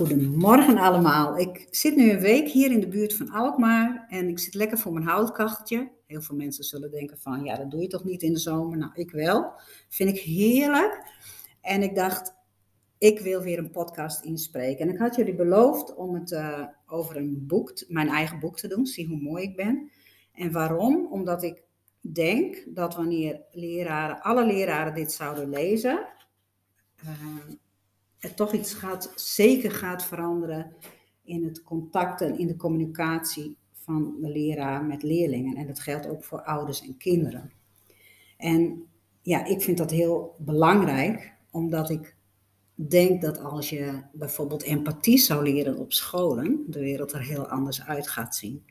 Goedemorgen allemaal. Ik zit nu een week hier in de buurt van Alkmaar en ik zit lekker voor mijn houtkacheltje. Heel veel mensen zullen denken van, ja, dat doe je toch niet in de zomer? Nou, ik wel. Vind ik heerlijk. En ik dacht, ik wil weer een podcast inspreken. En ik had jullie beloofd om het uh, over een boek, mijn eigen boek te doen. Zie hoe mooi ik ben. En waarom? Omdat ik denk dat wanneer leraren, alle leraren dit zouden lezen, uh, er toch iets gaat, zeker gaat veranderen in het contact en in de communicatie van de leraar met leerlingen. En dat geldt ook voor ouders en kinderen. En ja, ik vind dat heel belangrijk, omdat ik denk dat als je bijvoorbeeld empathie zou leren op scholen, de wereld er heel anders uit gaat zien.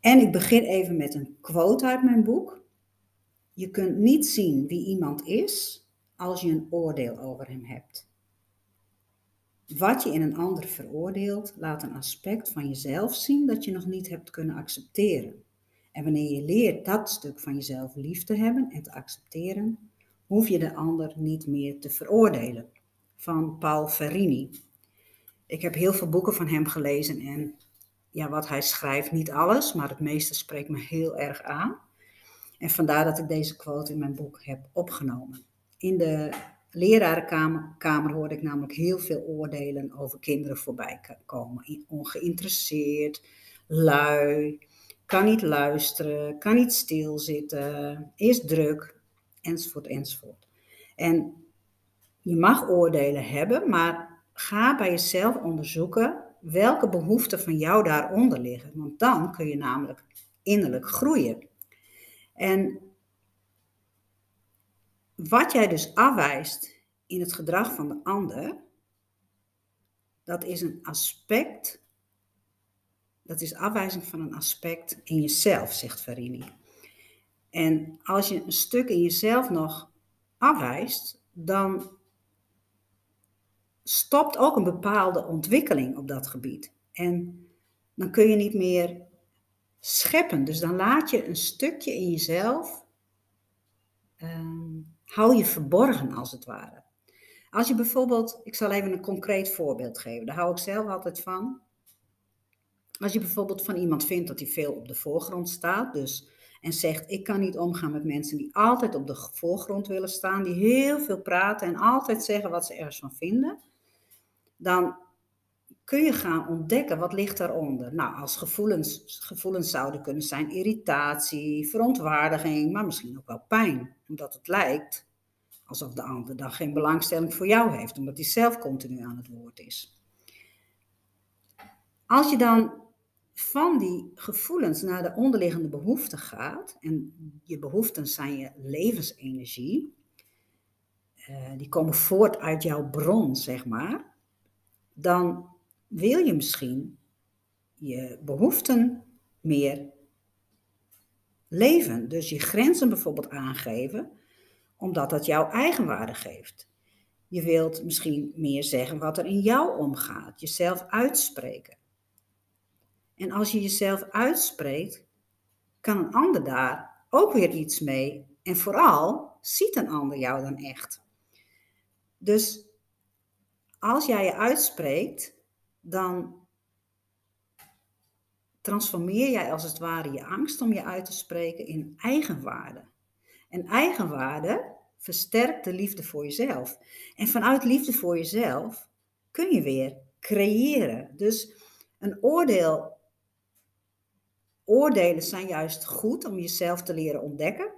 En ik begin even met een quote uit mijn boek. Je kunt niet zien wie iemand is als je een oordeel over hem hebt. Wat je in een ander veroordeelt, laat een aspect van jezelf zien dat je nog niet hebt kunnen accepteren. En wanneer je leert dat stuk van jezelf lief te hebben en te accepteren, hoef je de ander niet meer te veroordelen. Van Paul Ferrini. Ik heb heel veel boeken van hem gelezen en ja, wat hij schrijft, niet alles, maar het meeste spreekt me heel erg aan. En vandaar dat ik deze quote in mijn boek heb opgenomen. In de lerarenkamer hoorde ik namelijk heel veel oordelen over kinderen voorbij komen. Ongeïnteresseerd, lui, kan niet luisteren, kan niet stilzitten, is druk, enzovoort, enzovoort. En je mag oordelen hebben, maar ga bij jezelf onderzoeken welke behoeften van jou daaronder liggen. Want dan kun je namelijk innerlijk groeien. En wat jij dus afwijst in het gedrag van de ander, dat is een aspect, dat is afwijzing van een aspect in jezelf, zegt Farini. En als je een stuk in jezelf nog afwijst, dan stopt ook een bepaalde ontwikkeling op dat gebied. En dan kun je niet meer scheppen. Dus dan laat je een stukje in jezelf ehm, hou je verborgen als het ware. Als je bijvoorbeeld, ik zal even een concreet voorbeeld geven, daar hou ik zelf altijd van. Als je bijvoorbeeld van iemand vindt dat hij veel op de voorgrond staat, dus en zegt: Ik kan niet omgaan met mensen die altijd op de voorgrond willen staan, die heel veel praten en altijd zeggen wat ze ergens van vinden, dan kun je gaan ontdekken wat ligt daaronder. Nou, als gevoelens, gevoelens zouden kunnen zijn irritatie, verontwaardiging, maar misschien ook wel pijn. Omdat het lijkt alsof de ander dan geen belangstelling voor jou heeft, omdat hij zelf continu aan het woord is. Als je dan van die gevoelens naar de onderliggende behoeften gaat, en je behoeften zijn je levensenergie, uh, die komen voort uit jouw bron, zeg maar, dan wil je misschien je behoeften meer leven. Dus je grenzen bijvoorbeeld aangeven, omdat dat jouw eigenwaarde geeft. Je wilt misschien meer zeggen wat er in jou omgaat, jezelf uitspreken. En als je jezelf uitspreekt, kan een ander daar ook weer iets mee. En vooral ziet een ander jou dan echt. Dus als jij je uitspreekt, dan transformeer jij als het ware je angst om je uit te spreken in eigenwaarde. En eigenwaarde versterkt de liefde voor jezelf. En vanuit liefde voor jezelf kun je weer creëren. Dus een oordeel. Oordelen zijn juist goed om jezelf te leren ontdekken.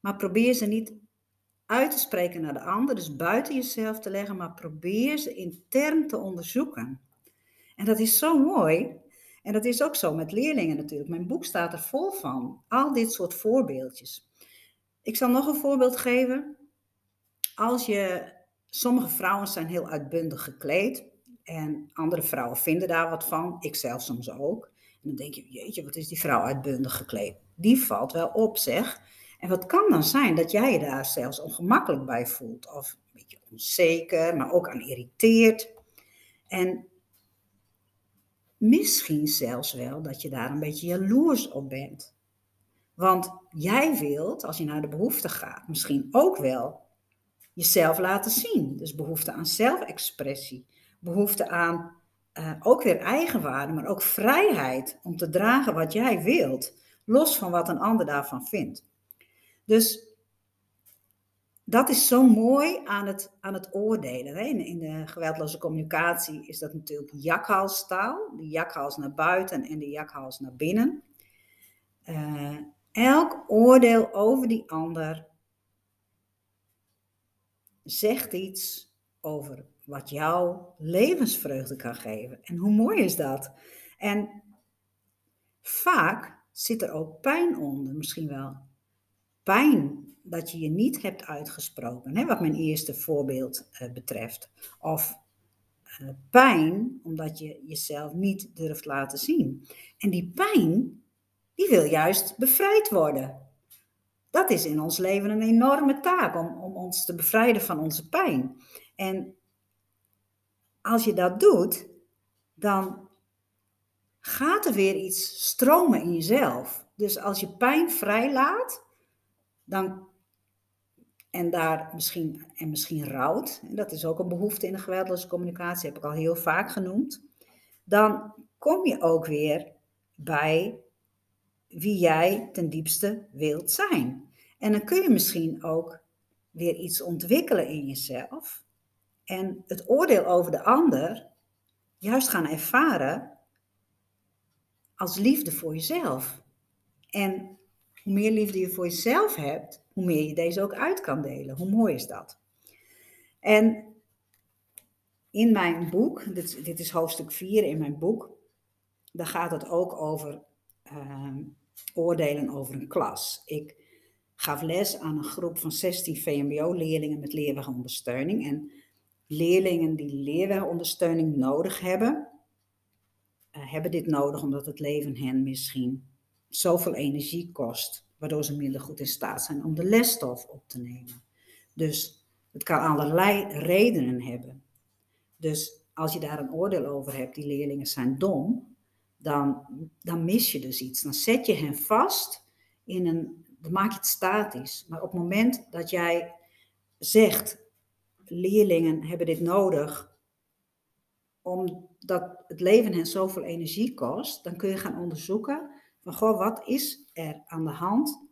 Maar probeer ze niet uit te spreken naar de ander, dus buiten jezelf te leggen, maar probeer ze intern te onderzoeken. En dat is zo mooi. En dat is ook zo met leerlingen natuurlijk. Mijn boek staat er vol van. Al dit soort voorbeeldjes. Ik zal nog een voorbeeld geven. Als je, sommige vrouwen zijn heel uitbundig gekleed en andere vrouwen vinden daar wat van. Ik zelf soms ook. En dan denk je, jeetje, wat is die vrouw uitbundig gekleed? Die valt wel op, zeg. En wat kan dan zijn dat jij je daar zelfs ongemakkelijk bij voelt, of een beetje onzeker, maar ook aan irriteert. En misschien zelfs wel dat je daar een beetje jaloers op bent. Want jij wilt, als je naar de behoefte gaat, misschien ook wel jezelf laten zien. Dus behoefte aan zelfexpressie. Behoefte aan uh, ook weer eigenwaarde, maar ook vrijheid om te dragen wat jij wilt. Los van wat een ander daarvan vindt. Dus dat is zo mooi aan het, aan het oordelen. Hè? In, in, de geweldloze communicatie is dat natuurlijk jakhalstaal. De jakhals naar buiten en de jakhals naar binnen. Uh, elk oordeel over die ander zegt iets over wat jouw levensvreugde kan geven. En hoe mooi is dat? En vaak zit er ook pijn onder, misschien wel. Pijn dat je je niet hebt uitgesproken, hè, wat mijn eerste voorbeeld uh, betreft. Of uh, pijn omdat je jezelf niet durft laten zien. En die pijn, die wil juist bevrijd worden. Dat is in ons leven een enorme taak om, om ons te bevrijden van onze pijn. En als je dat doet, dan gaat er weer iets stromen in jezelf. Dus als je pijn vrijlaat, dan, en daar misschien, en misschien rouwt, en dat is ook een behoefte in de geweldloze communicatie, heb ik al heel vaak genoemd, dan kom je ook weer bij wie jij ten diepste wilt zijn. En dan kun je misschien ook weer iets ontwikkelen in jezelf en het oordeel over de ander juist gaan ervaren als liefde voor jezelf. En hoe meer liefde je voor jezelf hebt, hoe meer je deze ook uit kan delen. Hoe mooi is dat? En in mijn boek, dit, dit is hoofdstuk 4 in mijn boek, daar gaat het ook over uh, oordelen over een klas. Ik gaf les aan een groep van 16 VMBO-leerlingen met leerwegondersteuning. En leerlingen die leerwegondersteuning nodig hebben, uh, hebben dit nodig omdat het leven hen misschien zoveel energie kost, waardoor ze minder goed in staat zijn om de lesstof op te nemen. Dus het kan allerlei redenen hebben. Dus als je daar een oordeel over hebt, die leerlingen zijn dom, dan, dan mis je dus iets. Dan zet je hen vast in een, dan maak je het statisch. Maar op het moment dat jij zegt, leerlingen hebben dit nodig, omdat het leven hen zoveel energie kost, dan kun je gaan onderzoeken van, goh, wat is er aan de hand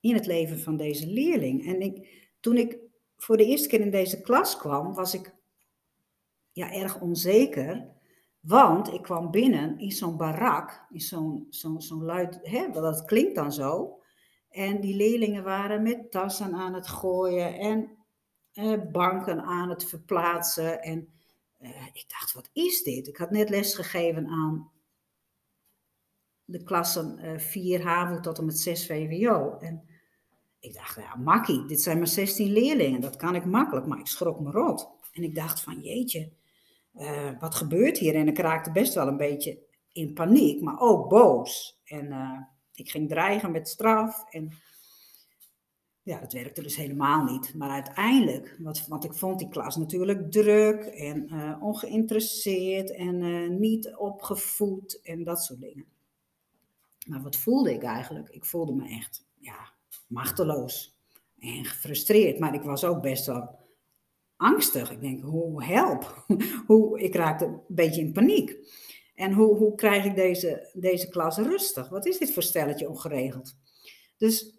in het leven van deze leerling? En ik, toen ik voor de eerste keer in deze klas kwam, was ik ja, erg onzeker. Want ik kwam binnen in zo'n barak, in zo'n zo'n zo'n luid, hè, dat klinkt dan zo. En die leerlingen waren met tassen aan het gooien en eh, banken aan het verplaatsen. En eh, ik dacht, wat is dit? Ik had net les gegeven aan de klassen uh, 4 HAVO tot en met 6 VWO. En ik dacht, ja, makkie, dit zijn maar 16 leerlingen, dat kan ik makkelijk, maar ik schrok me rot. En ik dacht van, jeetje, uh, wat gebeurt hier? En ik raakte best wel een beetje in paniek, maar ook boos. En uh, ik ging dreigen met straf en ja, dat werkte dus helemaal niet. Maar uiteindelijk, want ik vond die klas natuurlijk druk en uh, ongeïnteresseerd en niet opgevoed en dat soort dingen. Maar wat voelde ik eigenlijk? Ik voelde me echt, ja, machteloos en gefrustreerd. Maar ik was ook best wel angstig. Ik denk, hoe help? hoe, ik raakte een beetje in paniek. En hoe, hoe krijg ik deze, deze klas rustig? Wat is dit voor stelletje ongeregeld? Dus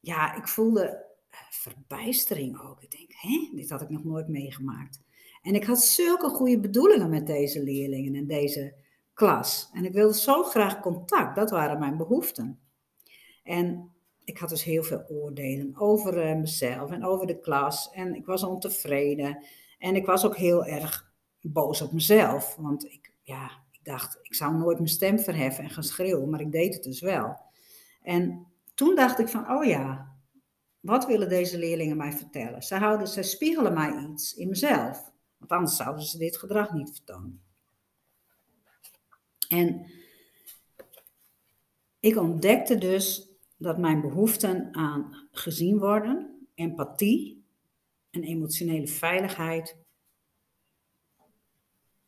ja, ik voelde verbijstering ook. Ik denk, hè, dit had ik nog nooit meegemaakt. En ik had zulke goede bedoelingen met deze leerlingen en deze klas. En ik wilde zo graag contact, dat waren mijn behoeften. En ik had dus heel veel oordelen over uh, mezelf en over de klas. En ik was ontevreden. En ik was ook heel erg boos op mezelf. Want ik, ja, ik dacht, ik zou nooit mijn stem verheffen en gaan schreeuwen, maar ik deed het dus wel. En toen dacht ik van, oh ja, wat willen deze leerlingen mij vertellen? Zij, houden, zij spiegelen mij iets in mezelf. Want anders zouden ze dit gedrag niet vertonen. En ik ontdekte dus dat mijn behoeften aan gezien worden, empathie en emotionele veiligheid,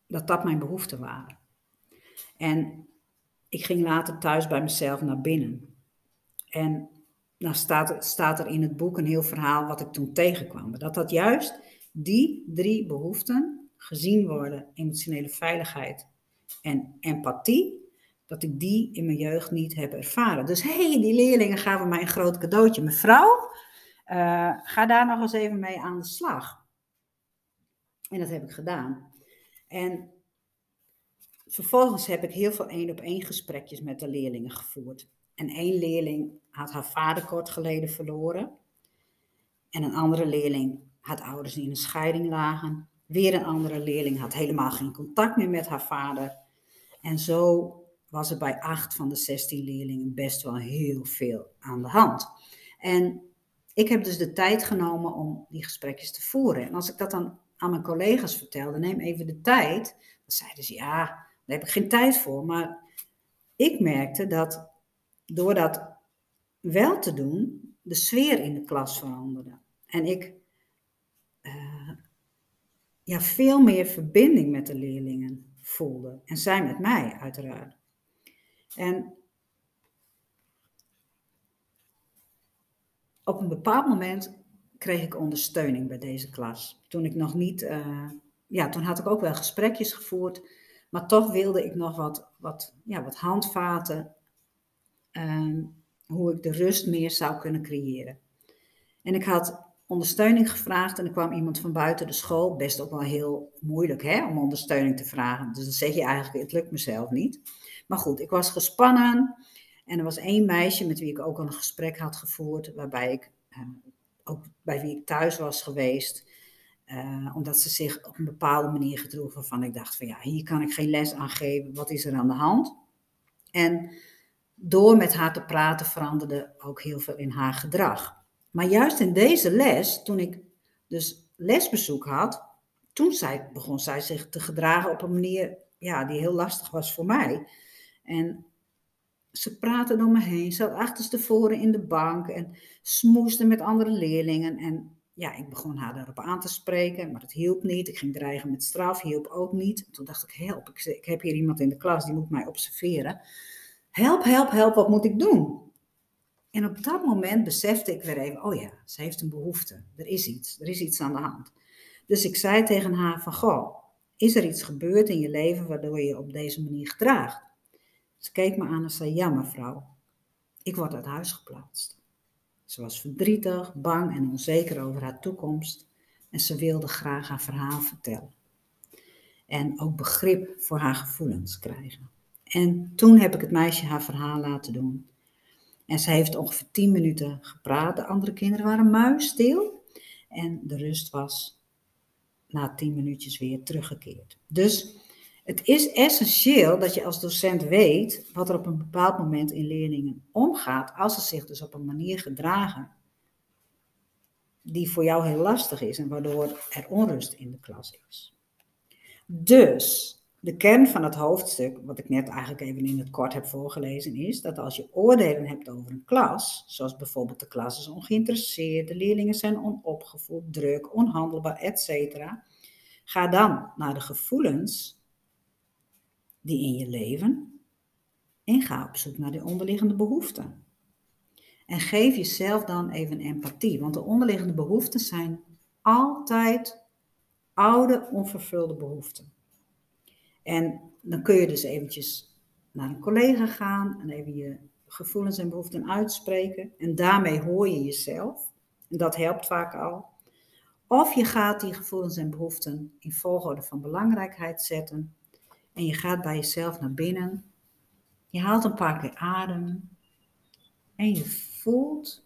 dat dat mijn behoeften waren. En ik ging later thuis bij mezelf naar binnen. En nou staat, staat er in het boek een heel verhaal wat ik toen tegenkwam. Dat dat juist die drie behoeften, gezien worden, emotionele veiligheid en empathie, dat ik die in mijn jeugd niet heb ervaren. Dus hé, hey, die leerlingen gaven mij een groot cadeautje. Mevrouw, uh, ga daar nog eens even mee aan de slag. En dat heb ik gedaan. En vervolgens heb ik heel veel één op één gesprekjes met de leerlingen gevoerd. En één leerling had haar vader kort geleden verloren. En een andere leerling had ouders die in een scheiding lagen. Weer een andere leerling had helemaal geen contact meer met haar vader. En zo was er bij acht van de 16 leerlingen best wel heel veel aan de hand. En ik heb dus de tijd genomen om die gesprekjes te voeren. En als ik dat dan aan mijn collega's vertelde, neem even de tijd, dan zeiden ze ja, daar heb ik geen tijd voor. Maar ik merkte dat door dat wel te doen, de sfeer in de klas veranderde. En ik uh, ja, veel meer verbinding met de leerlingen voelde. En zij met mij, uiteraard. En op een bepaald moment kreeg ik ondersteuning bij deze klas. Toen ik nog niet, uh, ja, toen had ik ook wel gesprekjes gevoerd, maar toch wilde ik nog wat, wat, ja, wat handvaten, uh, hoe ik de rust meer zou kunnen creëren. En ik had ondersteuning gevraagd en er kwam iemand van buiten de school. Best ook wel heel moeilijk hè, om ondersteuning te vragen. Dus dan zeg je eigenlijk, het lukt mezelf niet. Maar goed, ik was gespannen. En er was één meisje met wie ik ook een gesprek had gevoerd, waarbij ik uh, ook bij wie ik thuis was geweest. Uh, omdat ze zich op een bepaalde manier gedroeg waarvan ik dacht van ja, hier kan ik geen les aan geven, wat is er aan de hand? En door met haar te praten veranderde ook heel veel in haar gedrag. Maar juist in deze les, toen ik dus lesbezoek had, toen zij, begon zij zich te gedragen op een manier ja, die heel lastig was voor mij. En ze praatte door me heen, zat achterstevoren in de bank en smoesde met andere leerlingen. En ja, ik begon haar daarop aan te spreken, maar het hielp niet. Ik ging dreigen met straf, hielp ook niet. Toen dacht ik, help, ik, ik heb hier iemand in de klas die moet mij observeren. Help, help, help, wat moet ik doen? En op dat moment besefte ik weer even, oh ja, ze heeft een behoefte. Er is iets, er is iets aan de hand. Dus ik zei tegen haar van, goh, is er iets gebeurd in je leven waardoor je op deze manier gedraagt? Ze keek me aan en zei: Ja, mevrouw, ik word uit huis geplaatst. Ze was verdrietig, bang en onzeker over haar toekomst en ze wilde graag haar verhaal vertellen. En ook begrip voor haar gevoelens krijgen. En toen heb ik het meisje haar verhaal laten doen. En ze heeft ongeveer tien minuten gepraat. De andere kinderen waren muisstil. En de rust was na tien minuutjes weer teruggekeerd. Dus het is essentieel dat je als docent weet wat er op een bepaald moment in leerlingen omgaat, als ze zich dus op een manier gedragen die voor jou heel lastig is en waardoor er onrust in de klas is. Dus de kern van het hoofdstuk, wat ik net eigenlijk even in het kort heb voorgelezen, is dat als je oordelen hebt over een klas, zoals bijvoorbeeld de klas is ongeïnteresseerd, de leerlingen zijn onopgevoed, druk, onhandelbaar, etc., ga dan naar de gevoelens die in je leven en ga op zoek naar de onderliggende behoeften. En geef jezelf dan even empathie, want de onderliggende behoeften zijn altijd oude, onvervulde behoeften. En dan kun je dus eventjes naar een collega gaan en even je gevoelens en behoeften uitspreken. En daarmee hoor je jezelf. En dat helpt vaak al. Of je gaat die gevoelens en behoeften in volgorde van belangrijkheid zetten en je gaat bij jezelf naar binnen. Je haalt een paar keer adem. En je voelt,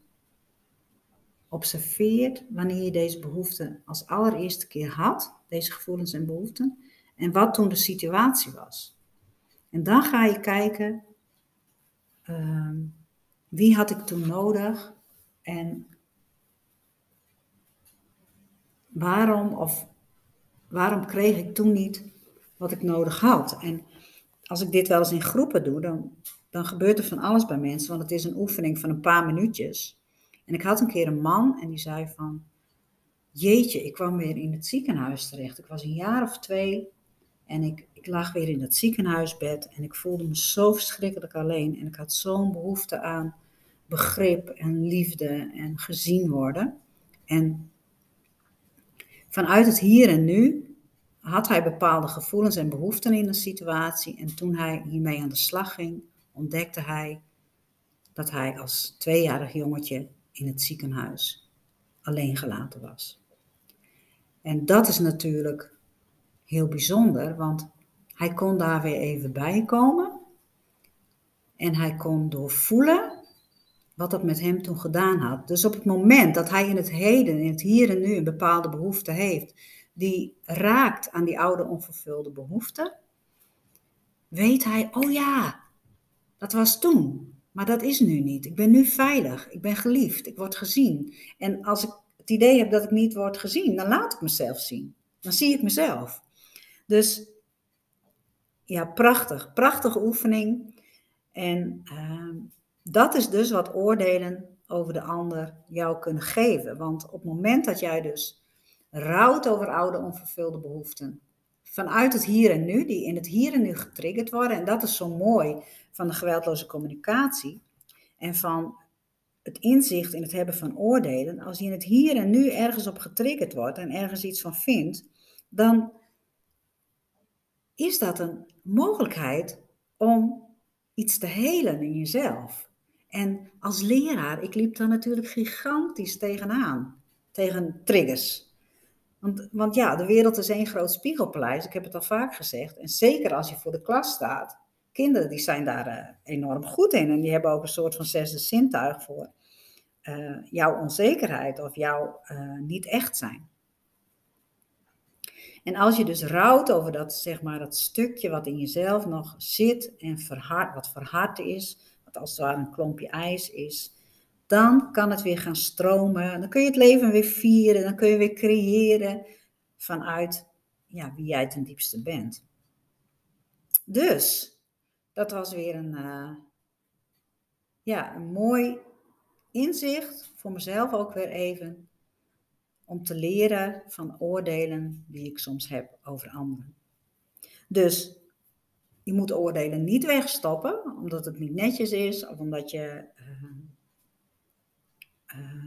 observeert wanneer je deze behoeften als allereerste keer had, deze gevoelens en behoeften, en wat toen de situatie was. En dan ga je kijken, uh, wie had ik toen nodig en waarom of waarom kreeg ik toen niet wat ik nodig had. En als ik dit wel eens in groepen doe, dan, dan gebeurt er van alles bij mensen, want het is een oefening van een paar minuutjes. En ik had een keer een man en die zei van, jeetje, ik kwam weer in het ziekenhuis terecht. Ik was een jaar of twee en ik, ik lag weer in dat ziekenhuisbed en ik voelde me zo verschrikkelijk alleen. En ik had zo'n behoefte aan begrip en liefde en gezien worden. En vanuit het hier en nu had hij bepaalde gevoelens en behoeften in een situatie. En toen hij hiermee aan de slag ging, ontdekte hij dat hij als tweejarig jongetje in het ziekenhuis alleen gelaten was. En dat is natuurlijk heel bijzonder, want hij kon daar weer even bij komen. En hij kon doorvoelen wat dat met hem toen gedaan had. Dus op het moment dat hij in het heden, in het hier en nu, een bepaalde behoefte heeft, die raakt aan die oude onvervulde behoefte, weet hij, oh ja, dat was toen, maar dat is nu niet. Ik ben nu veilig, ik ben geliefd, ik word gezien. En als ik het idee heb dat ik niet word gezien, dan laat ik mezelf zien. Dan zie ik mezelf. Dus ja, prachtig, prachtige oefening. En uh, dat is dus wat oordelen over de ander jou kunnen geven. Want op het moment dat jij dus rouwt over oude onvervulde behoeften, vanuit het hier en nu, die in het hier en nu getriggerd worden, en dat is zo mooi van de geweldloze communicatie en van het inzicht in het hebben van oordelen, als je in het hier en nu ergens op getriggerd wordt en ergens iets van vindt, dan is dat een mogelijkheid om iets te helen in jezelf. En als leraar, ik liep daar natuurlijk gigantisch tegenaan, tegen triggers. Want, want ja, de wereld is één groot spiegelpaleis, ik heb het al vaak gezegd. En zeker als je voor de klas staat, kinderen die zijn daar uh, enorm goed in. En die hebben ook een soort van zesde zintuig voor uh, jouw onzekerheid of jouw uh, niet echt zijn. En als je dus rouwt over dat, zeg maar, dat stukje wat in jezelf nog zit en verhard, wat verhard is, wat als het ware een klompje ijs is, dan kan het weer gaan stromen. Dan kun je het leven weer vieren, dan kun je weer creëren vanuit ja, wie jij ten diepste bent. Dus, dat was weer een, uh, ja, een mooi inzicht voor mezelf ook weer even om te leren van oordelen die ik soms heb over anderen. Dus je moet oordelen niet wegstoppen, omdat het niet netjes is of omdat je uh, uh,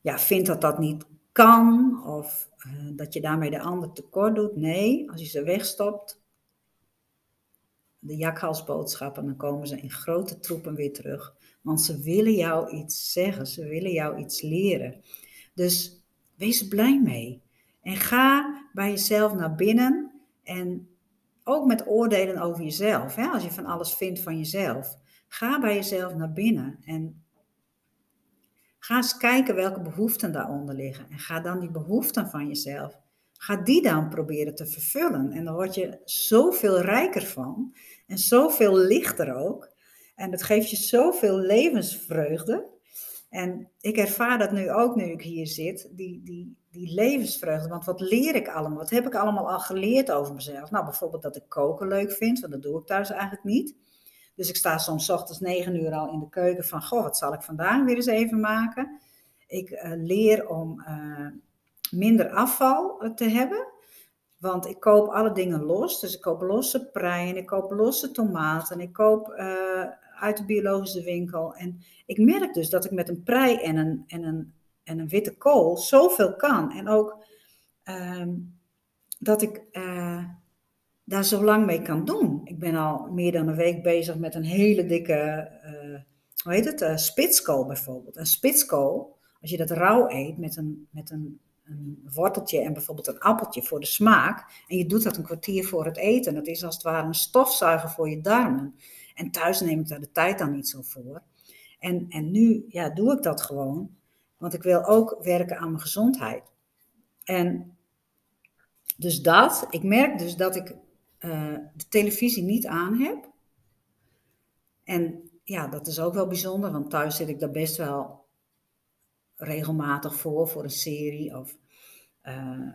ja, vindt dat dat niet kan of uh, dat je daarmee de ander tekort doet. Nee, als je ze wegstopt, de jakhalsboodschappen, dan komen ze in grote troepen weer terug. Want ze willen jou iets zeggen, ze willen jou iets leren. Dus Wees er blij mee. En ga bij jezelf naar binnen en ook met oordelen over jezelf. Hè? Als je van alles vindt van jezelf. Ga bij jezelf naar binnen en ga eens kijken welke behoeften daaronder liggen. En ga dan die behoeften van jezelf, ga die dan proberen te vervullen. En dan word je zoveel rijker van en zoveel lichter ook. En het geeft je zoveel levensvreugde. En ik ervaar dat nu ook nu ik hier zit, die, die, die levensvreugde. Want wat leer ik allemaal? Wat heb ik allemaal al geleerd over mezelf? Nou, bijvoorbeeld dat ik koken leuk vind, want dat doe ik thuis eigenlijk niet. Dus ik sta soms ochtends negen uur al in de keuken van, goh, wat zal ik vandaag weer eens even maken? Ik uh, leer om uh, minder afval eh, te hebben. Want ik koop alle dingen los. Dus ik koop losse preien, ik koop losse tomaten, ik koop uit de biologische winkel. En ik merk dus dat ik met een prei en een, en een, en een witte kool zoveel kan. En ook uh, dat ik daar zo lang mee kan doen. Ik ben al meer dan een week bezig met een hele dikke, uh, hoe heet het, uh, spitskool bijvoorbeeld. Een spitskool, als je dat rauw eet met een, met een, een worteltje en bijvoorbeeld een appeltje voor de smaak. En je doet dat een kwartier voor het eten. Dat is als het ware een stofzuiger voor je darmen. En thuis neem ik daar de tijd dan niet zo voor. En, en nu ja, doe ik dat gewoon, want ik wil ook werken aan mijn gezondheid. En dus dat, ik merk dus dat ik uh, de televisie niet aan heb. En ja, dat is ook wel bijzonder, want thuis zit ik daar best wel regelmatig voor, voor een serie of uh,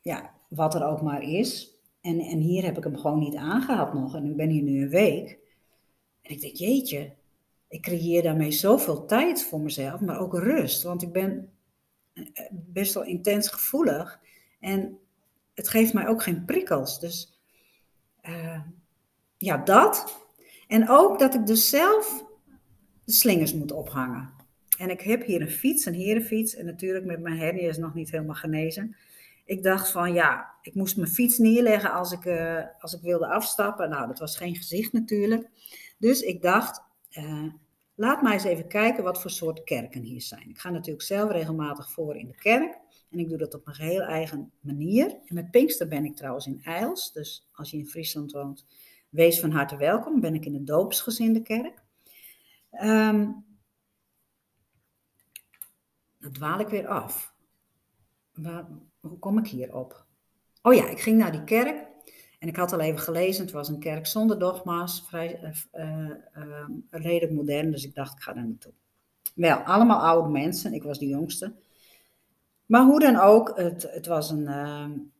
ja, wat er ook maar is. En, en hier heb ik hem gewoon niet aangehad nog. En ik ben hier nu een week. En ik denk, jeetje, ik creëer daarmee zoveel tijd voor mezelf, maar ook rust. Want ik ben eh, best wel intens gevoelig. En het geeft mij ook geen prikkels. Dus uh, ja, dat. En ook dat ik dus zelf de slingers moet ophangen. En ik heb hier een fiets, een herenfiets. En natuurlijk met mijn hernia is nog niet helemaal genezen. Ik dacht van ja, ik moest mijn fiets neerleggen als ik, uh, als ik wilde afstappen. Nou, dat was geen gezicht natuurlijk. Dus ik dacht, uh, laat mij eens even kijken wat voor soort kerken hier zijn. Ik ga natuurlijk zelf regelmatig voor in de kerk. En ik doe dat op mijn geheel eigen manier. En met Pinkster ben ik trouwens in Eils. Dus als je in Friesland woont, wees van harte welkom. Ben ik in de doopsgezinde kerk. Um, dan dwaal ik weer af. Waar, hoe kom ik hierop? Oh ja, ik ging naar die kerk. En ik had al even gelezen, het was een kerk zonder dogma's, vrij, uh, uh, redelijk modern, dus ik dacht, ik ga daar naartoe. Wel, allemaal oude mensen, ik was de jongste. Maar hoe dan ook, het, het was een,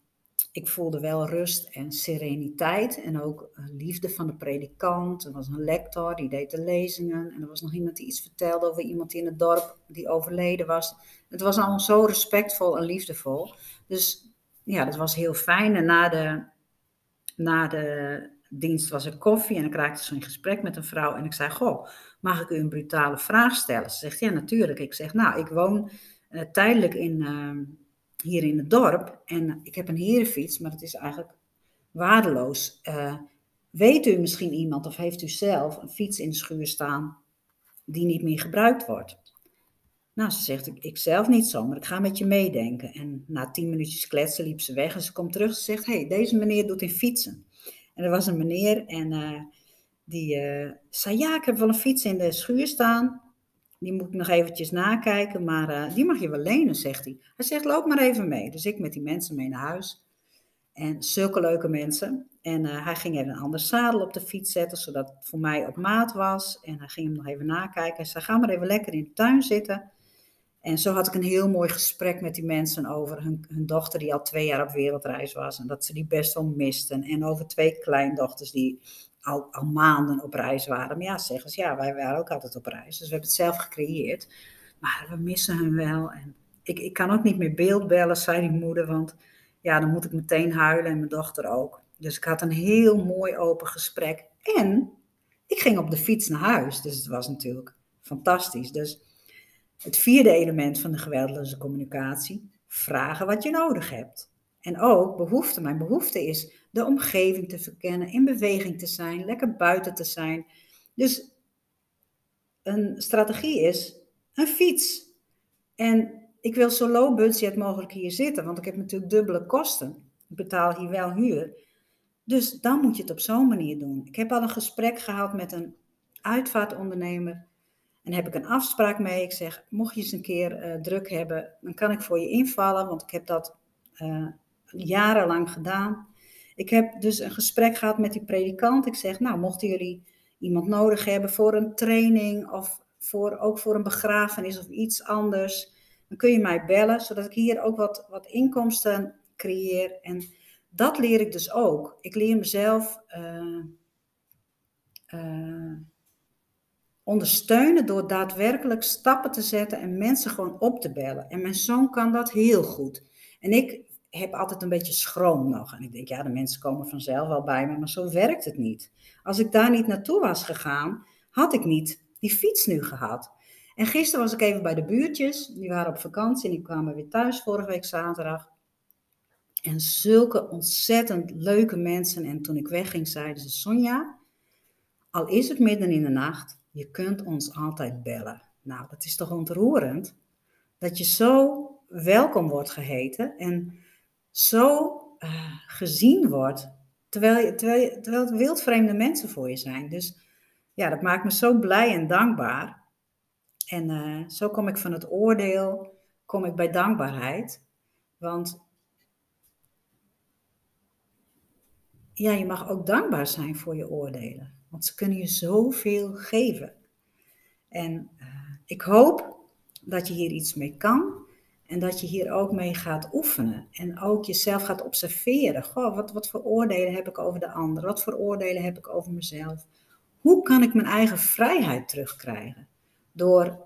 ik voelde wel rust en sereniteit en ook liefde van de predikant. Er was een lector, die deed de lezingen en er was nog iemand die iets vertelde over iemand die in het dorp die overleden was. Het was allemaal zo respectvol en liefdevol. Dus ja, dat was heel fijn. En na de, na de dienst was er koffie en ik raakte zo in gesprek met een vrouw en ik zei, goh, mag ik u een brutale vraag stellen? Ze zegt, ja natuurlijk. Ik zeg, nou, ik woon uh, tijdelijk in, uh, hier in het dorp en ik heb een herenfiets, maar het is eigenlijk waardeloos. Uh, weet u misschien iemand of heeft u zelf een fiets in de schuur staan die niet meer gebruikt wordt? Nou, ze zegt, ik, ik zelf niet zo, maar ik ga met je meedenken. En na tien minuutjes kletsen liep ze weg en ze komt terug ze zegt, hey, deze meneer doet in fietsen. En er was een meneer en uh, die uh, zei, ja, ik heb wel een fiets in de schuur staan. Die moet ik nog eventjes nakijken, maar uh, die mag je wel lenen, zegt hij. Hij zegt, loop maar even mee. Dus ik met die mensen mee naar huis. En zulke leuke mensen. En hij ging even een ander zadel op de fiets zetten, zodat het voor mij op maat was. En hij ging hem nog even nakijken. Hij zei, ga maar even lekker in de tuin zitten. En zo had ik een heel mooi gesprek met die mensen over hun, hun, dochter die al twee jaar op wereldreis was. En dat ze die best wel misten. En over twee kleindochters die al, al maanden op reis waren. Maar ja, zeggen ze, ja, wij waren ook altijd op reis. Dus we hebben het zelf gecreëerd. Maar we missen hen wel. En ik, ik kan ook niet meer beeldbellen, zei die moeder. Want ja, dan moet ik meteen huilen en mijn dochter ook. Dus ik had een heel mooi open gesprek. En ik ging op de fiets naar huis. Dus het was natuurlijk fantastisch. Dus het vierde element van de geweldloze communicatie, vragen wat je nodig hebt. En ook behoefte. Mijn behoefte is de omgeving te verkennen, in beweging te zijn, lekker buiten te zijn. Dus een strategie is een fiets. En ik wil zo low budget mogelijk hier zitten, want ik heb natuurlijk dubbele kosten. Ik betaal hier wel huur. Dus dan moet je het op zo'n manier doen. Ik heb al een gesprek gehad met een uitvaartondernemer en heb ik een afspraak mee. Ik zeg, mocht je eens een keer uh, druk hebben, dan kan ik voor je invallen, want ik heb dat uh, jarenlang gedaan. Ik heb dus een gesprek gehad met die predikant. Ik zeg, nou, mochten jullie iemand nodig hebben voor een training of voor, ook voor een begrafenis of iets anders, dan kun je mij bellen, zodat ik hier ook wat, wat inkomsten creëer. En dat leer ik dus ook. Ik leer mezelf. Uh, ondersteunen door daadwerkelijk stappen te zetten en mensen gewoon op te bellen. En mijn zoon kan dat heel goed. En ik heb altijd een beetje schroom nog. En ik denk, ja, de mensen komen vanzelf wel bij me, maar zo werkt het niet. Als ik daar niet naartoe was gegaan, had ik niet die fiets nu gehad. En gisteren was ik even bij de buurtjes, die waren op vakantie en die kwamen weer thuis vorige week zaterdag. En zulke ontzettend leuke mensen. En toen ik wegging, zeiden ze: Sonja, al is het midden in de nacht, je kunt ons altijd bellen. Nou, dat is toch ontroerend? Dat je zo welkom wordt geheten en zo uh, gezien wordt, terwijl, je, terwijl, je, terwijl het wildvreemde mensen voor je zijn. Dus ja, dat maakt me zo blij en dankbaar. En uh, zo kom ik van het oordeel, kom ik bij dankbaarheid. Want ja, je mag ook dankbaar zijn voor je oordelen. Want ze kunnen je zoveel geven. En uh, ik hoop dat je hier iets mee kan. En dat je hier ook mee gaat oefenen. En ook jezelf gaat observeren. Goh, wat, wat voor oordelen heb ik over de ander? Wat voor oordelen heb ik over mezelf? Hoe kan ik mijn eigen vrijheid terugkrijgen? Door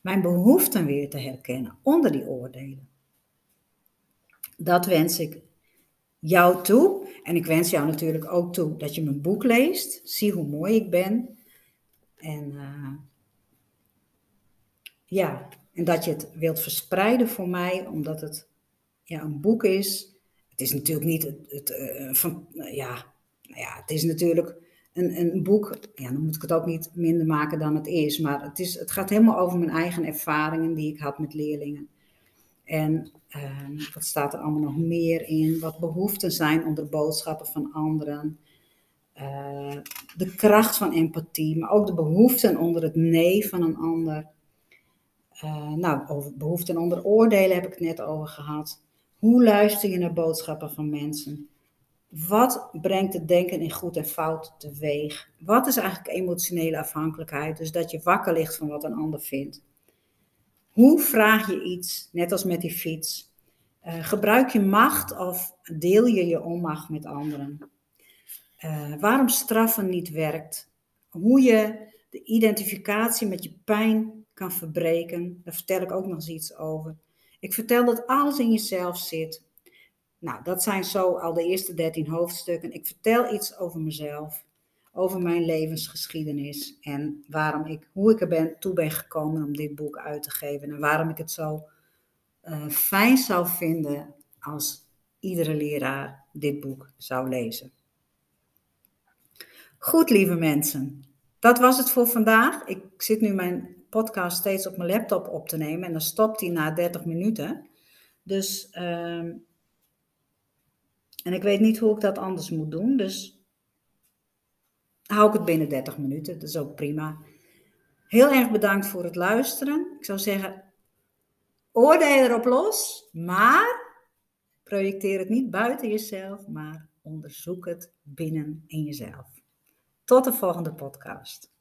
mijn behoeften weer te herkennen onder die oordelen. Dat wens ik jou toe. En ik wens jou natuurlijk ook toe dat je mijn boek leest. Zie hoe mooi ik ben. En uh, ja, en dat je het wilt verspreiden voor mij, omdat het ja, een boek is. Het is natuurlijk niet het, het eh, van, ja, nou ja, het is natuurlijk een, een boek, ja, dan moet ik het ook niet minder maken dan het is, maar het, is, het gaat helemaal over mijn eigen ervaringen die ik had met leerlingen. En uh, wat staat er allemaal nog meer in? Wat behoeften zijn onder boodschappen van anderen. Uh, de kracht van empathie, maar ook de behoeften onder het nee van een ander. Uh, nou, over behoeften onder oordelen heb ik het net over gehad. Hoe luister je naar boodschappen van mensen? Wat brengt het denken in goed en fout teweeg? Wat is eigenlijk emotionele afhankelijkheid? Dus dat je wakker ligt van wat een ander vindt. Hoe vraag je iets, net als met die fiets? Uh, gebruik je macht of deel je je onmacht met anderen? Uh, waarom straffen niet werkt? Hoe je de identificatie met je pijn kan verbreken, daar vertel ik ook nog eens iets over. Ik vertel dat alles in jezelf zit. Nou, dat zijn zo al de eerste 13 hoofdstukken. Ik vertel iets over mezelf, over mijn levensgeschiedenis en waarom ik, hoe ik er ben, toe ben gekomen om dit boek uit te geven en waarom ik het zo uh, fijn zou vinden als iedere leraar dit boek zou lezen. Goed, lieve mensen, dat was het voor vandaag. Ik zit nu mijn podcast steeds op mijn laptop op te nemen en dan stopt hij na 30 minuten. Dus uh, en ik weet niet hoe ik dat anders moet doen. Dus hou ik het binnen 30 minuten. Dat is ook prima. Heel erg bedankt voor het luisteren. Ik zou zeggen, oordeel erop los, maar projecteer het niet buiten jezelf, maar onderzoek het binnen in jezelf. Tot de volgende podcast.